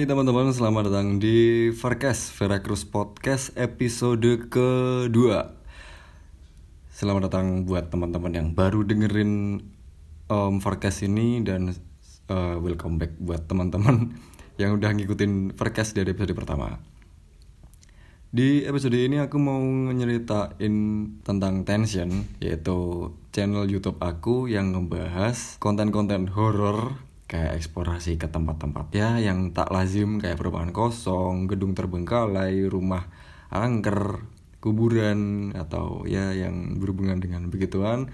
Hai teman-teman, selamat datang di Vercast, Veracruz Podcast episode kedua. Selamat datang buat teman-teman yang baru dengerin um, Vercast ini Dan uh, welcome back buat teman-teman yang udah ngikutin Vercast dari episode pertama. Di episode ini aku mau nyeritain tentang Tension Yaitu channel Youtube aku yang ngebahas konten-konten horror kayak eksplorasi ke tempat-tempat ya yang tak lazim kayak perumahan kosong, gedung terbengkalai, rumah angker, kuburan atau ya yang berhubungan dengan begituan.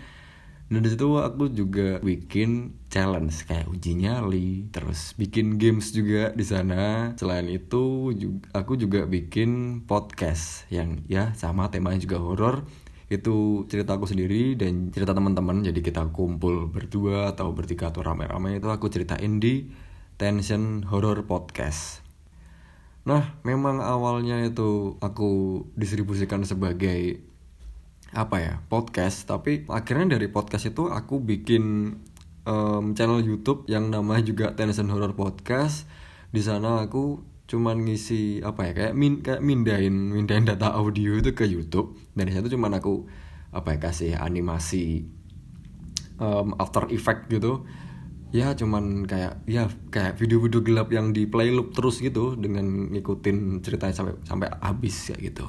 Dan di situ aku juga bikin challenge kayak uji nyali, terus bikin games juga di sana. Selain itu, aku juga bikin podcast yang ya sama temanya juga horor itu cerita aku sendiri dan cerita teman-teman. Jadi kita kumpul berdua atau bertiga atau rame-rame itu aku ceritain di Tension Horror Podcast. Nah memang awalnya itu aku distribusikan sebagai apa ya podcast. Tapi akhirnya dari podcast itu aku bikin um, channel YouTube yang namanya juga Tension Horror Podcast. Di sana aku cuman ngisi apa ya kayak min kayak mindahin mindahin data audio itu ke YouTube. Dan di situ cuman aku apa ya kasih animasi um, After Effect gitu. Ya cuman kayak ya kayak video-video gelap yang di play loop terus gitu dengan ngikutin ceritanya sampai sampai habis ya gitu.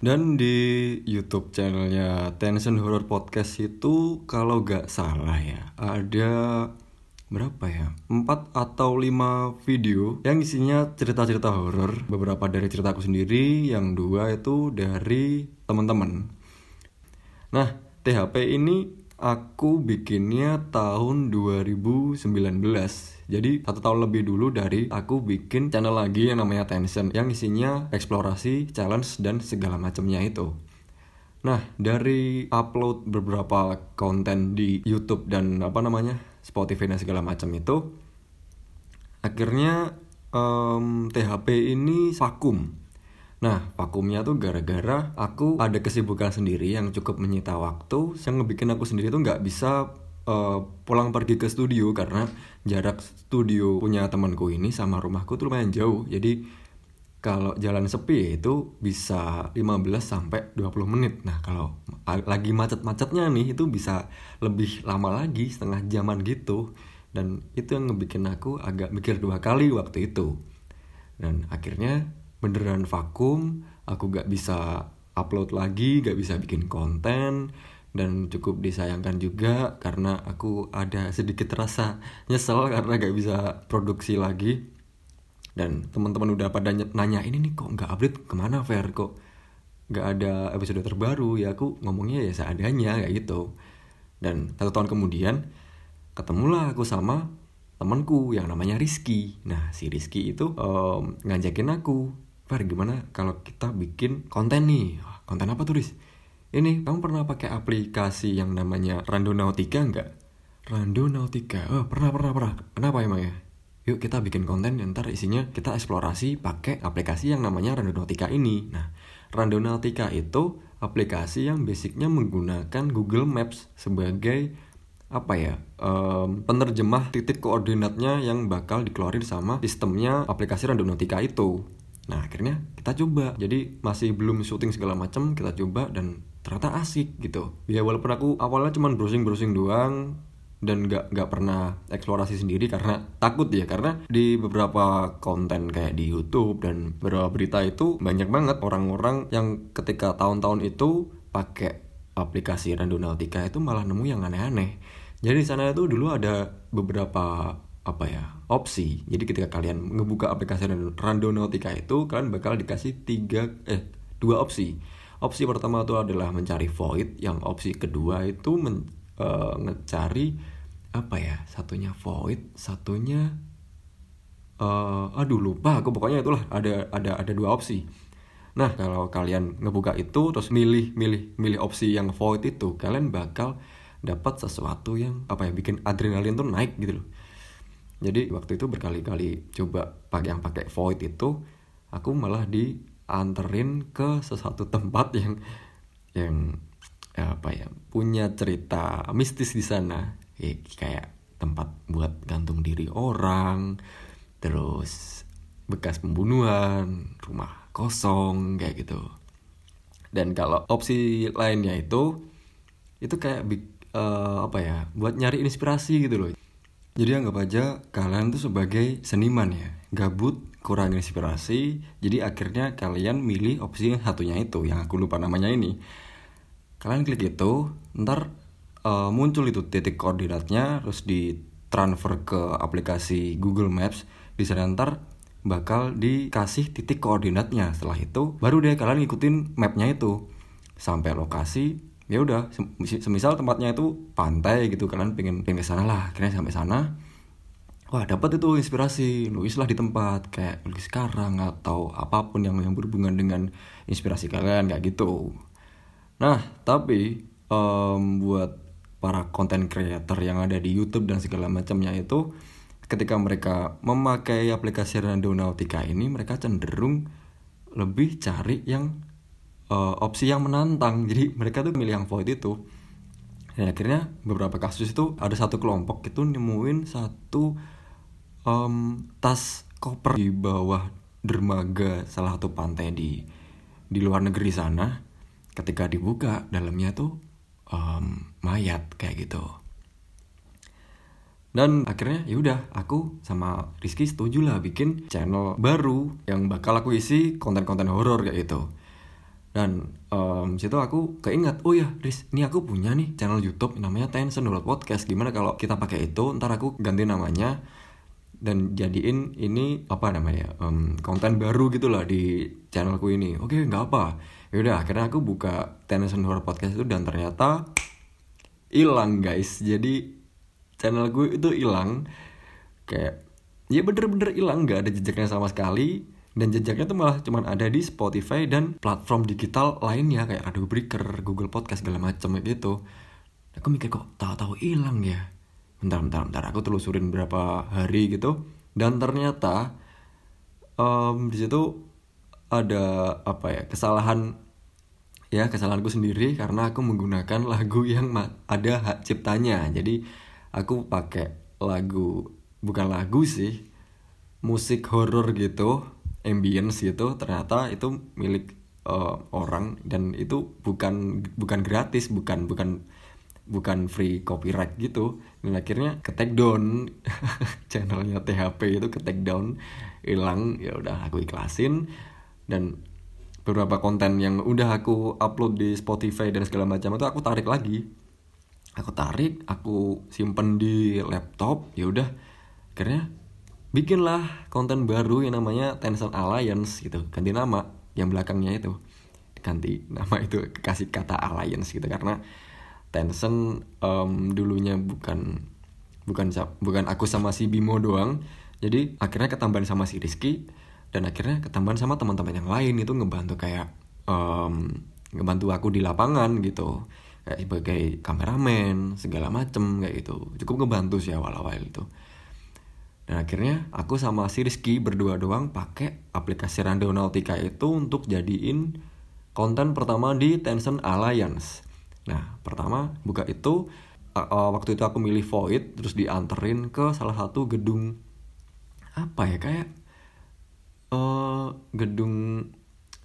Dan di YouTube channelnya Tension Horror Podcast itu kalau gak salah ya ada berapa ya? Empat atau lima video yang isinya cerita-cerita horor. Beberapa dari ceritaku sendiri yang dua itu dari teman-teman. Nah THP ini aku bikinnya tahun 2019 jadi satu tahun lebih dulu dari aku bikin channel lagi yang namanya Tension yang isinya eksplorasi, challenge, dan segala macamnya itu. Nah, dari upload beberapa konten di YouTube dan apa namanya Spotify dan segala macam itu, akhirnya um, THP ini vakum. Nah, vakumnya tuh gara-gara aku ada kesibukan sendiri yang cukup menyita waktu, yang ngebikin aku sendiri tuh nggak bisa uh, pulang pergi ke studio karena jarak studio punya temanku ini sama rumahku tuh lumayan jauh. Jadi kalau jalan sepi itu bisa 15 sampai 20 menit. Nah, kalau lagi macet-macetnya nih itu bisa lebih lama lagi, setengah jaman gitu. Dan itu yang ngebikin aku agak mikir dua kali waktu itu. Dan akhirnya beneran vakum, aku gak bisa upload lagi, gak bisa bikin konten dan cukup disayangkan juga karena aku ada sedikit rasa nyesel karena gak bisa produksi lagi dan teman-teman udah pada nanya ini nih kok nggak update? Ke mana Fer? Kok nggak ada episode terbaru? Ya aku ngomongnya ya seadanya kayak gitu. Dan satu tahun kemudian ketemulah aku sama temanku yang namanya Rizky. Nah si Rizky itu um, ngajakin aku Fer gimana kalau kita bikin konten nih? Konten apa tuh Riz? Ini kamu pernah pakai aplikasi yang namanya Randonautica nggak? Randonautica? Oh pernah pernah pernah. Kenapa emang ya yuk kita bikin konten yang ntar isinya kita eksplorasi pakai aplikasi yang namanya Randonautica ini. Nah, Randonautica itu aplikasi yang basicnya menggunakan Google Maps sebagai apa ya um, penerjemah titik koordinatnya yang bakal dikeluarin sama sistemnya aplikasi Randonautica itu. Nah akhirnya kita coba jadi masih belum syuting segala macam kita coba dan ternyata asik gitu. Ya walaupun aku awalnya cuma browsing browsing doang dan gak gak pernah eksplorasi sendiri karena takut ya karena di beberapa konten kayak di YouTube dan beberapa berita itu banyak banget orang-orang yang ketika tahun-tahun itu pakai aplikasi Randonautica itu malah nemu yang aneh-aneh. Jadi di sana itu dulu ada beberapa apa ya opsi. Jadi ketika kalian ngebuka aplikasi Randonautica itu kalian bakal dikasih tiga eh dua opsi. Opsi pertama itu adalah mencari void, yang opsi kedua itu men, uh, ngecari apa ya satunya void satunya uh, aduh lupa aku. Pokoknya itulah ada ada ada dua opsi. Nah kalau kalian ngebuka itu terus milih milih milih opsi yang void itu kalian bakal dapat sesuatu yang apa ya bikin adrenalin tuh naik gitu loh. Jadi waktu itu berkali-kali coba pakai yang pakai void itu aku malah dianterin ke sesuatu tempat yang yang apa ya punya cerita mistis di sana. Ya, kayak tempat buat gantung diri orang terus bekas pembunuhan rumah kosong kayak gitu. Dan kalau opsi lainnya itu itu kayak uh, apa ya buat nyari inspirasi gitu loh. Jadi anggap aja kalian tuh sebagai seniman ya. Gabut kurang inspirasi jadi akhirnya kalian milih opsi yang satunya itu yang aku lupa namanya ini kalian klik itu ntar uh, muncul itu titik koordinatnya terus di transfer ke aplikasi Google Maps. Di sana ntar bakal dikasih titik koordinatnya. Setelah itu baru deh kalian ngikutin mapnya itu. Sampai lokasi ya udah semisal tempatnya itu pantai gitu kalian pengen pengen sana lah. Akhirnya sampai sana wah dapat itu inspirasi. Nulislah di tempat kayak lukis sekarang atau apa pun yang yang berhubungan dengan inspirasi kalian kayak gitu nah tapi um, buat para konten creator yang ada di YouTube dan segala macamnya itu ketika mereka memakai aplikasi Randonautica ini mereka cenderung lebih cari yang uh, opsi yang menantang. Jadi mereka tuh milih yang void itu. Dan akhirnya beberapa kasus itu ada satu kelompok itu nemuin satu um, tas koper di bawah dermaga salah satu pantai di di luar negeri sana ketika dibuka dalamnya tuh um, mayat kayak gitu. Dan akhirnya ya udah aku sama Rizky setuju lah bikin channel baru yang bakal aku isi konten-konten horor kayak gitu. Dan um, situ aku keinget oh ya Riz ini aku punya nih channel YouTube namanya Tencent World Podcast. Gimana kalau kita pakai itu ntar aku ganti namanya dan jadiin ini apa namanya um, konten baru gitu lah di channelku ini. Oke nggak apa yaudah akhirnya aku buka Tennyson Horror Podcast itu dan ternyata hilang guys jadi channel gue itu hilang kayak ya bener-bener hilang nggak ada jejaknya sama sekali dan jejaknya tuh malah cuman ada di Spotify dan platform digital lainnya kayak Radio Breaker, Google Podcast segala macam gitu. Aku mikir kok tahu-tahu hilang ya. Bentar, bentar, bentar. Aku telusurin berapa hari gitu dan ternyata um, di situ ada apa ya kesalahan ya kesalahanku sendiri karena aku menggunakan lagu yang ada hak ciptanya. Jadi aku pakai lagu bukan lagu sih musik horror gitu ambience gitu ternyata itu milik uh, orang dan itu bukan bukan gratis bukan bukan bukan free copyright gitu. Dan akhirnya ke take down channelnya THP itu ke take down hilang ya udah aku ikhlasin dan beberapa konten yang udah aku upload di Spotify dan segala macam itu aku tarik lagi. Aku tarik aku simpen di laptop ya udah. Akhirnya bikinlah konten baru yang namanya Tencent Alliance gitu. Ganti nama yang belakangnya itu. Ganti nama itu kasih kata Alliance gitu. Karena Tencent um, dulunya bukan bukan bukan aku sama si Bimo doang. Jadi akhirnya ketambahan sama si Rizky dan akhirnya ketambahan sama teman-teman yang lain itu ngebantu kayak um, ngebantu aku di lapangan gitu. Kayak sebagai kameramen segala macem kayak gitu. Cukup ngebantu sih awal-awal itu. Dan akhirnya aku sama si Rizky berdua doang pakai aplikasi Randonautica itu untuk jadiin konten pertama di Tencent Alliance. Nah pertama buka itu uh, waktu itu aku milih Void terus dianterin ke salah satu gedung apa ya kayak uh, gedung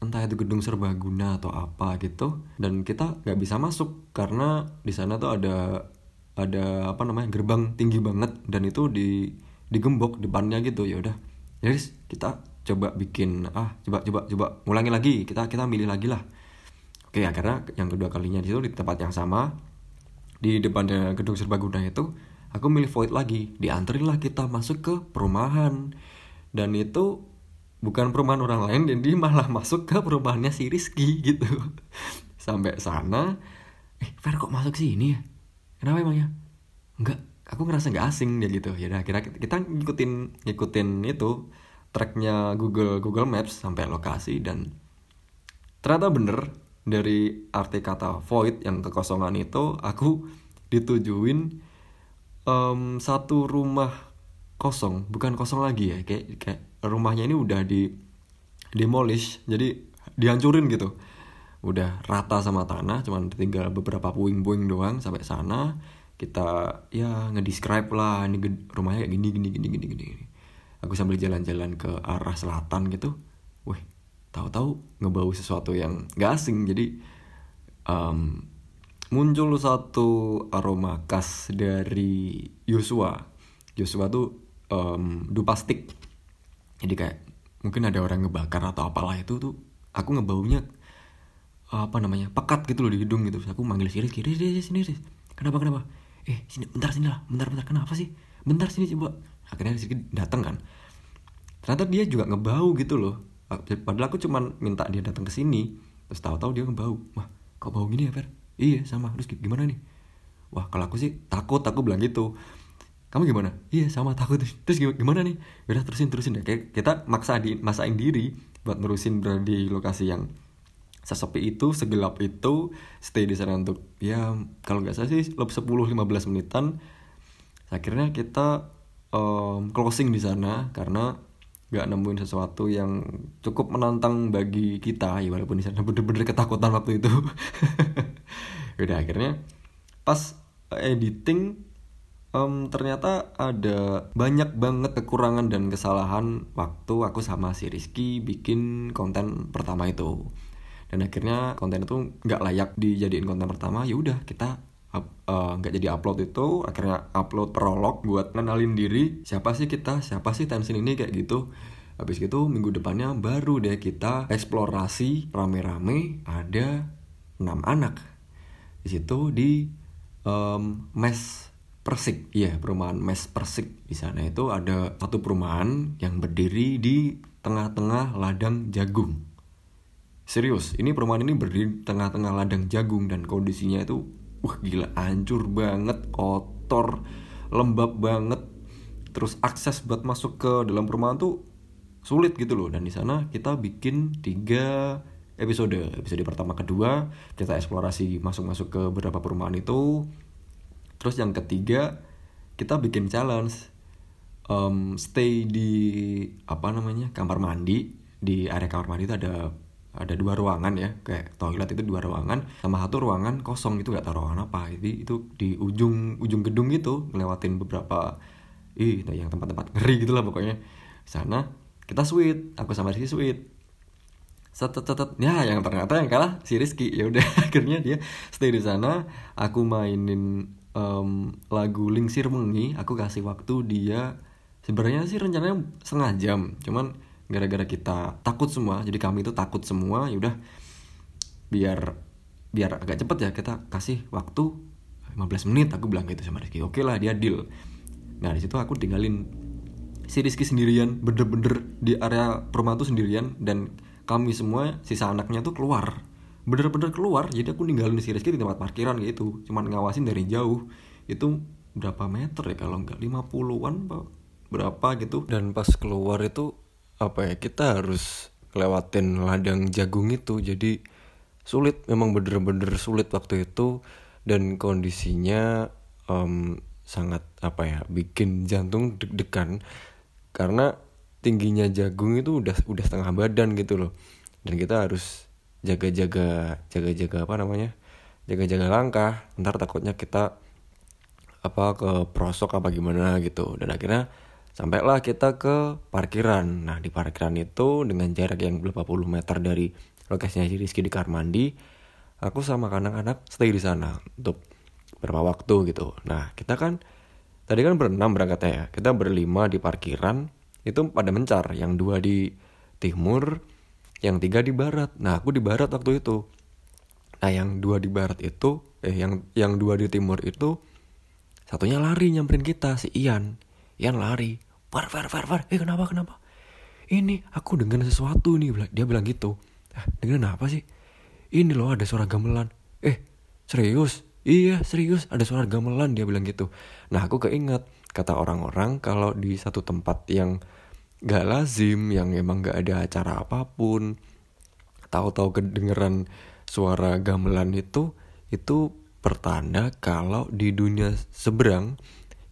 entah itu gedung serbaguna atau apa gitu dan kita nggak bisa masuk karena di sana tuh ada ada apa namanya gerbang tinggi banget dan itu di digembok depannya gitu ya udah. Jadi ya kita coba bikin ah coba coba coba ngulangi lagi kita kita milih lagi lah. Oke akhirnya yang kedua kalinya di situ di tempat yang sama di depannya gedung serbaguna itu aku milih void lagi dianterin lah kita masuk ke perumahan. Dan itu bukan perumahan orang lain dan dia malah masuk ke perumahannya si Rizky gitu. Sampai sana eh Fer kok masuk sini ya? Kenapa emangnya enggak aku ngerasa nggak asing dia gitu. Ya kira kita ngikutin ngikutin itu tracknya Google Google Maps sampai lokasi dan ternyata bener dari arti kata void yang kekosongan itu aku ditujuin um, satu rumah kosong bukan kosong lagi ya kayak kayak rumahnya ini udah di demolish jadi dihancurin gitu. Udah rata sama tanah cuman tinggal beberapa puing-puing doang sampai sana. Kita ya ngedescribe lah ini rumahnya kayak gini gini gini gini gini aku sambil jalan-jalan ke arah selatan gitu wih tahu-tahu ngebau sesuatu yang gak asing. Jadi um, muncul satu aroma khas dari Yosua. Yosua tuh um, dupa stick jadi kayak mungkin ada orang ngebakar atau apalah itu tuh aku ngebaunya apa namanya pekat gitu loh di hidung gitu. Aku manggil Siris kiri sini sini kenapa kenapa? Eh sini bentar sini lah bentar bentar. Kenapa sih? Bentar sini coba akhirnya Rizky datang kan. Ternyata dia juga ngebau gitu loh. Padahal aku cuman minta dia datang ke sini. Terus tahu-tahu dia ngebau. Wah kok bau gini ya Fer? Iya sama. Terus gimana nih? Wah kalau aku sih takut aku bilang gitu kamu gimana? Iya sama takut. Terus gimana nih? Udah terusin terusin deh. Kayak kita maksa di masain diri buat nerusin berada di lokasi yang sesepi itu segelap itu stay di sana untuk ya kalau nggak salah sih lebih 10-15 menitan. Akhirnya kita um, closing di sana karena nggak nemuin sesuatu yang cukup menantang bagi kita ya walaupun di sana bener-bener ketakutan waktu itu. Udah akhirnya pas editing um, ternyata ada banyak banget kekurangan dan kesalahan waktu aku sama si Rizky bikin konten pertama itu. Dan akhirnya konten itu nggak layak dijadiin konten pertama. Ya udah kita Eh, nggak uh, jadi upload itu. Akhirnya upload prolog buat ngenalin diri. Siapa sih kita? Siapa sih tensin ini? Kayak gitu. Habis gitu minggu depannya baru deh kita eksplorasi. Rame-rame ada enam anak. Di situ di um, mes Persik, iya perumahan Mes Persik. Di sana itu ada satu perumahan yang berdiri di tengah-tengah ladang jagung. Serius, ini perumahan ini berdiri di tengah-tengah ladang jagung dan kondisinya itu wah gila hancur banget kotor lembab banget. Terus akses buat masuk ke dalam perumahan tuh sulit gitu loh. Dan di sana kita bikin tiga episode. Episode pertama kedua kita eksplorasi masuk-masuk ke beberapa perumahan itu terus yang ketiga kita bikin challenge. Um, stay di apa namanya kamar mandi. Di area kamar mandi itu ada ada dua ruangan ya. Kayak toilet itu dua ruangan sama satu ruangan kosong itu gak tahu ruangan apa. Jadi itu di ujung ujung gedung itu ngelewatin beberapa ih nah yang tempat-tempat ngeri gitu lah pokoknya. Sana kita sweet aku sama Rizky sweet. Setet ya yang ternyata yang kalah si Rizky. Ya udah akhirnya dia stay di sana. Aku mainin um, lagu Lingsir Mengi aku kasih waktu dia sebenarnya sih rencananya setengah jam. Cuman gara-gara kita takut semua jadi kami itu takut semua ya udah biar biar agak cepet ya kita kasih waktu 15 menit. Aku bilang gitu sama Rizky oke lah dia deal. Nah di situ aku tinggalin si Rizky sendirian bener-bener di area perumahan tuh sendirian dan kami semua sisa anaknya tuh keluar bener-bener keluar jadi aku ninggalin si Rizky di tempat parkiran gitu. Cuman ngawasin dari jauh. Itu berapa meter ya kalau nggak? 50-an berapa gitu. Dan pas keluar itu apa ya kita harus lewatin ladang jagung itu. Jadi sulit memang bener-bener sulit waktu itu. Dan kondisinya um, sangat apa ya bikin jantung deg-degan. Karena tingginya jagung itu udah udah setengah badan gitu loh. Dan kita harus jaga-jaga jaga-jaga apa namanya jaga-jaga langkah ntar takutnya kita apa ke prosok apa gimana gitu dan akhirnya Sampailah kita ke parkiran. Nah, di parkiran itu dengan jarak yang 80 meter dari lokasinya si Rizky di Karmandi, aku sama anak-anak stay di sana untuk berapa waktu gitu. Nah, kita kan tadi kan berenam berangkatnya ya. Kita berlima di parkiran, itu pada mencar. Yang dua di timur, yang tiga di barat. Nah, aku di barat waktu itu. Nah, yang dua di barat itu, eh yang yang dua di timur itu satunya lari nyamperin kita si Ian. Ian lari Far, Far, Far, Far, eh kenapa, kenapa? Ini aku dengar sesuatu nih, dia bilang gitu. Ah, dengar apa sih? Ini loh ada suara gamelan. Eh, serius? Iya, serius ada suara gamelan dia bilang gitu. Nah, aku keinget kata orang-orang kalau di satu tempat yang gak lazim, yang emang gak ada acara apa pun, tahu-tahu kedengeran suara gamelan itu, itu pertanda kalau di dunia seberang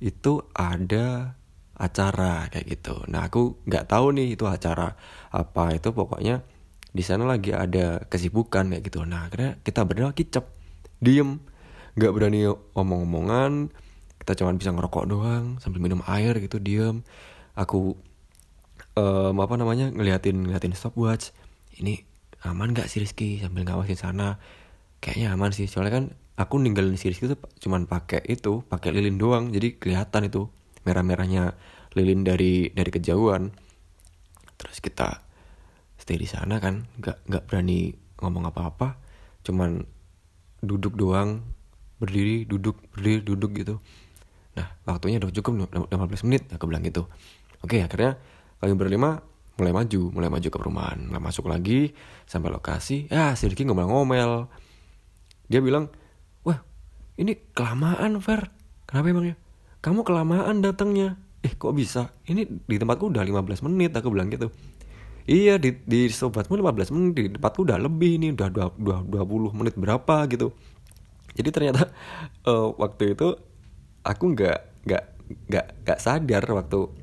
itu ada acara kayak gitu. Nah aku nggak tahu nih itu acara apa itu pokoknya di sana lagi ada kesibukan kayak gitu. Nah akhirnya kita berdua kicep, diem, nggak berani omong-omongan. Kita cuma bisa ngerokok doang sambil minum air gitu diem. Aku um, apa namanya ngeliatin ngeliatin stopwatch. Ini aman gak sih Rizky? Sambil ngawasin sana. Kayaknya aman sih. Soalnya kan aku ninggalin si Rizky tuh cuman pakai itu pakai lilin doang. Jadi kelihatan itu merah-merahnya lilin dari dari kejauhan. Terus kita stay di sana kan. Nggak nggak berani ngomong apa-apa. Cuman duduk doang. Berdiri duduk berdiri duduk gitu. Nah waktunya udah cukup 15 menit. Aku bilang gitu. Oke akhirnya kami berlima mulai maju mulai maju ke perumahan. Mulai masuk lagi sampai lokasi. Ya si Ricky ngomel-ngomel dia bilang wah ini kelamaan Fer. Kenapa emangnya kamu kelamaan datangnya. Eh kok bisa? Ini di tempatku udah 15 menit aku bilang gitu. Iya di di sobatmu 15 menit di tempatku udah lebih nih udah dua dua puluh menit berapa gitu. Jadi ternyata uh, waktu itu aku nggak nggak nggak nggak sadar waktu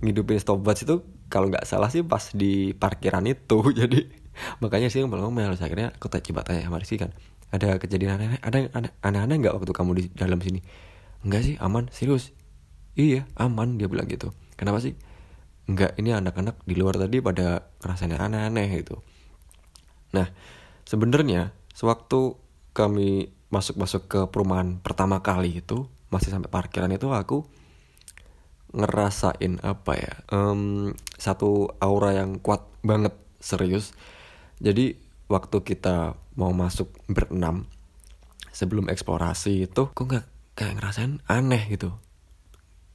ngidupin stopwatch itu kalau nggak salah sih pas di parkiran itu. Jadi makanya sih ngomel-ngomel akhirnya aku tak coba tanya sama Rizky kan. Ada kejadian aneh ada aneh-aneh nggak waktu kamu di dalam sini? Enggak sih aman serius. Iya aman dia bilang gitu. Kenapa sih? Enggak ini anak-anak di luar tadi pada rasanya aneh-aneh gitu. Nah sebenarnya sewaktu kami masuk-masuk ke perumahan pertama kali itu masih sampai parkiran itu aku ngerasain apa ya? Um, satu aura yang kuat banget serius. Jadi waktu kita mau masuk berenam sebelum eksplorasi itu kok nggak kayak ngerasain aneh gitu?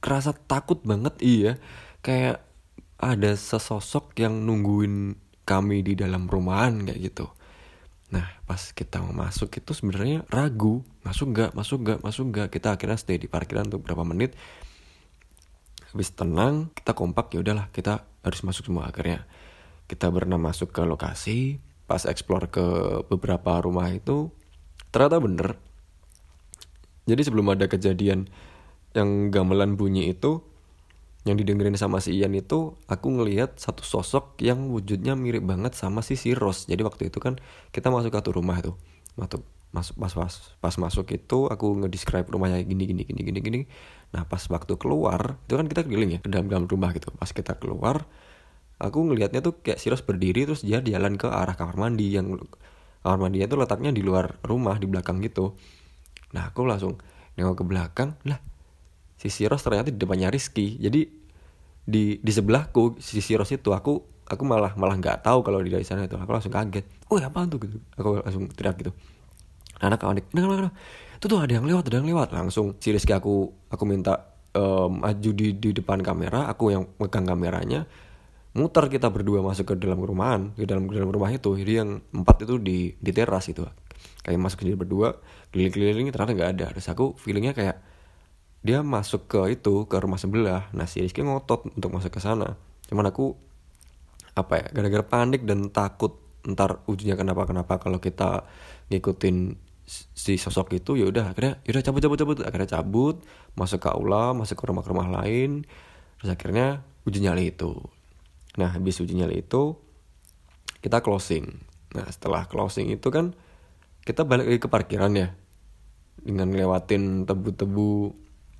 Kerasa takut banget iya. Kayak ada sesosok yang nungguin kami di dalam rumahan kayak gitu. Nah pas kita mau masuk itu sebenarnya ragu. Masuk nggak masuk nggak masuk nggak. Kita akhirnya stay di parkiran untuk berapa menit. Habis tenang kita kompak ya udahlah kita harus masuk semua akhirnya. Kita berenam masuk ke lokasi pas explore ke beberapa rumah itu ternyata bener. Jadi sebelum ada kejadian yang gamelan bunyi itu yang didengerin sama si Ian itu aku ngelihat satu sosok yang wujudnya mirip banget sama si Siros jadi waktu itu kan kita masuk ke satu rumah tuh masuk masuk pas pas pas masuk itu aku ngedescribe rumahnya gini gini gini gini gini. Nah pas waktu keluar itu kan kita keliling ya ke dalam dalam rumah gitu. Pas kita keluar aku ngelihatnya tuh kayak Siros berdiri terus dia jalan ke arah kamar mandi yang kamar mandinya tuh letaknya di luar rumah di belakang gitu. Nah aku langsung nengok ke belakang lah si Siros ternyata di depannya Rizky. Jadi di di sebelahku si Siros itu aku aku malah malah nggak tahu kalau di dari sana itu. Aku langsung kaget. Oh apa tuh? gitu. Aku langsung teriak gitu anak anak anak itu tuh ada yang lewat ada yang lewat. Langsung si Rizky aku aku minta um, maju di di depan kamera. Aku yang megang kameranya. Muter kita berdua masuk ke dalam rumahan ke dalam dalam rumah itu. Jadi yang empat itu di di teras itu. Kayak masuk sendiri berdua keliling-keliling ternyata nggak ada. Terus aku feelingnya kayak dia masuk ke itu ke rumah sebelah. Nah si Rizky ngotot untuk masuk ke sana. Cuman aku apa ya gara-gara panik dan takut ntar ujungnya kenapa kenapa kalau kita ngikutin si sosok itu ya udah akhirnya ya udah cabut cabut cabut. Akhirnya cabut masuk ke aula masuk ke rumah-rumah lain terus akhirnya uji nyali itu. Nah habis uji nyali itu kita closing. Nah setelah closing itu kan kita balik lagi ke parkiran ya dengan lewatin tebu-tebu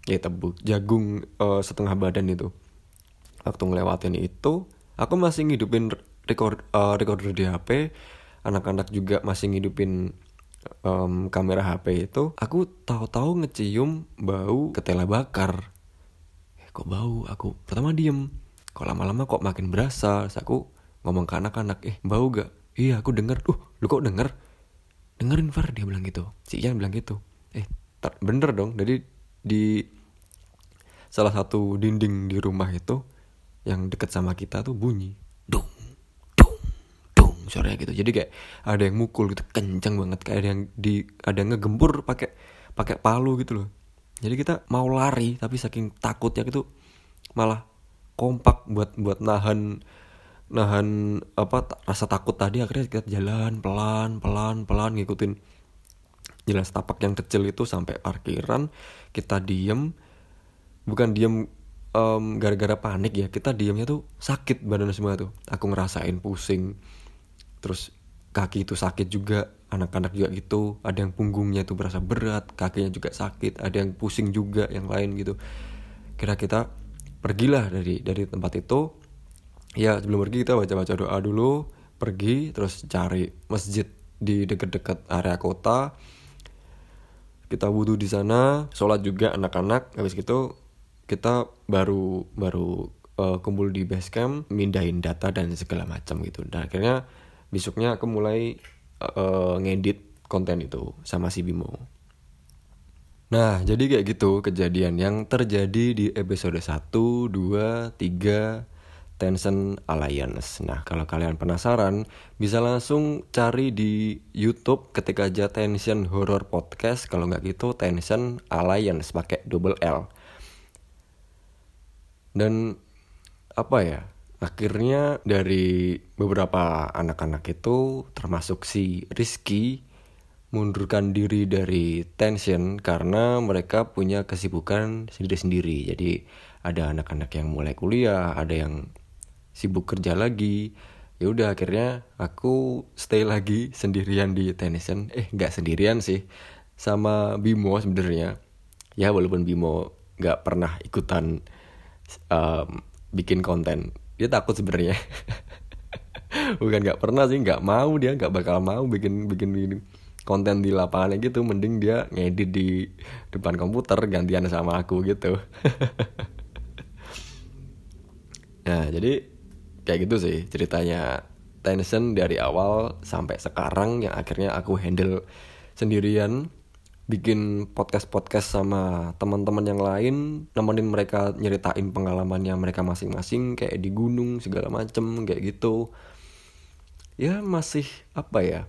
ya tebu jagung uh, setengah badan itu. Waktu ngelewatin itu aku masih ngidupin record uh, recorder di HP anak-anak juga masih ngidupin um, kamera HP itu aku tahu-tahu ngecium bau ketela bakar. Eh, kok bau? Aku pertama diem. Kok lama-lama kok makin berasa? Terus aku ngomong ke anak-anak eh bau gak? Iya aku denger. Uh lu kok denger? Dengerin Far dia bilang gitu. Si Ian bilang gitu. Eh bener dong. Jadi di salah satu dinding di rumah itu yang deket sama kita tuh bunyi suaranya gitu. Jadi kayak ada yang mukul gitu kenceng banget. Kayak ada yang di ada yang ngegempur pakai pakai palu gitu loh. Jadi kita mau lari tapi saking takutnya gitu malah kompak buat buat nahan nahan apa rasa takut tadi. Akhirnya kita jalan pelan pelan pelan ngikutin jalan setapak yang kecil itu sampai parkiran. Kita diem. Bukan diem um, gara-gara panik ya. Kita diemnya tuh sakit badan semua tuh. Aku ngerasain pusing terus kaki itu sakit juga anak-anak juga gitu. Ada yang punggungnya itu berasa berat kakinya juga sakit ada yang pusing juga yang lain gitu. Kira kita pergilah dari dari tempat itu. Ya sebelum pergi kita baca-baca doa dulu. Pergi terus cari masjid di dekat-dekat area kota. Kita wudhu di sana sholat juga anak-anak. Habis gitu kita baru baru uh, kumpul di base camp mindahin data dan segala macam gitu. Dan akhirnya besoknya aku mulai uh, ngedit konten itu sama si Bimo Nah, jadi kayak gitu kejadian yang terjadi di episode 1, 2, 3, Tencent Alliance. Nah, kalau kalian penasaran, bisa langsung cari di YouTube ketika aja Tencent Horror Podcast. Kalau nggak gitu, Tencent Alliance pakai double L. Dan apa ya? Akhirnya dari beberapa anak-anak itu, termasuk si Rizky, mundurkan diri dari Tencent karena mereka punya kesibukan sendiri-sendiri. Jadi ada anak-anak yang mulai kuliah, ada yang sibuk kerja lagi. Ya udah akhirnya aku stay lagi sendirian di Tennyson eh nggak sendirian sih sama Bimo sebenarnya. Ya walaupun Bimo nggak pernah ikutan um, bikin konten dia takut sebenarnya. Bukan nggak pernah sih nggak mau dia nggak bakal mau bikin bikin bikin konten di lapangan gitu. Mending dia ngedit di depan komputer gantian sama aku gitu. Nah jadi kayak gitu sih ceritanya. Tencent dari awal sampai sekarang yang akhirnya aku handle sendirian bikin podcast-podcast sama teman-teman yang lain nemenin mereka nyeritain pengalamannya mereka masing-masing kayak di gunung segala macem kayak gitu. Ya masih apa ya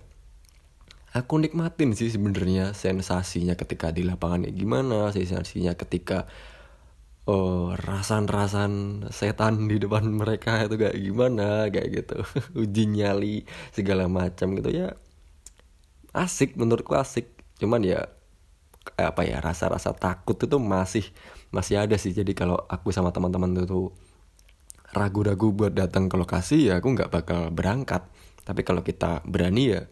aku nikmatin sih sebenarnya sensasinya ketika di lapangan ya gimana sensasinya ketika oh rasan-rasan setan di depan mereka itu kayak gimana kayak gitu. Uji nyali segala macam gitu. Ya asik menurutku asik. Cuman ya apa ya rasa-rasa takut itu masih masih ada sih. Jadi kalau aku sama teman-teman itu ragu-ragu buat datang ke lokasi ya aku nggak bakal berangkat. Tapi kalau kita berani ya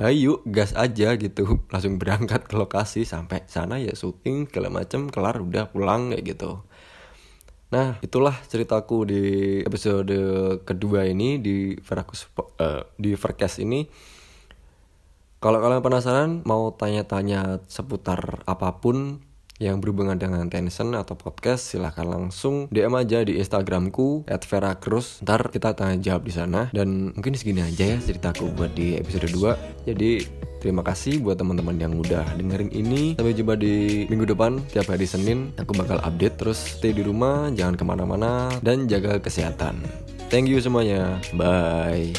ayo gas aja gitu. Langsung berangkat ke lokasi sampai sana ya syuting segala macem kelar udah pulang kayak gitu. Nah itulah ceritaku di episode kedua ini di Verakus uh, di Verkes ini kalau kalian penasaran mau tanya-tanya seputar apa pun yang berhubungan dengan Tencent atau podcast silahkan langsung DM aja di Instagramku @veracruz. Ntar kita tanya jawab di sana. Dan mungkin segini aja ya ceritaku buat di episode 2 jadi terima kasih buat teman-teman yang udah dengerin ini. Sampai jumpa di minggu depan tiap hari Senin aku bakal update terus. Stay di rumah jangan ke mana-mana dan jaga kesehatan. Thank you semuanya. Bye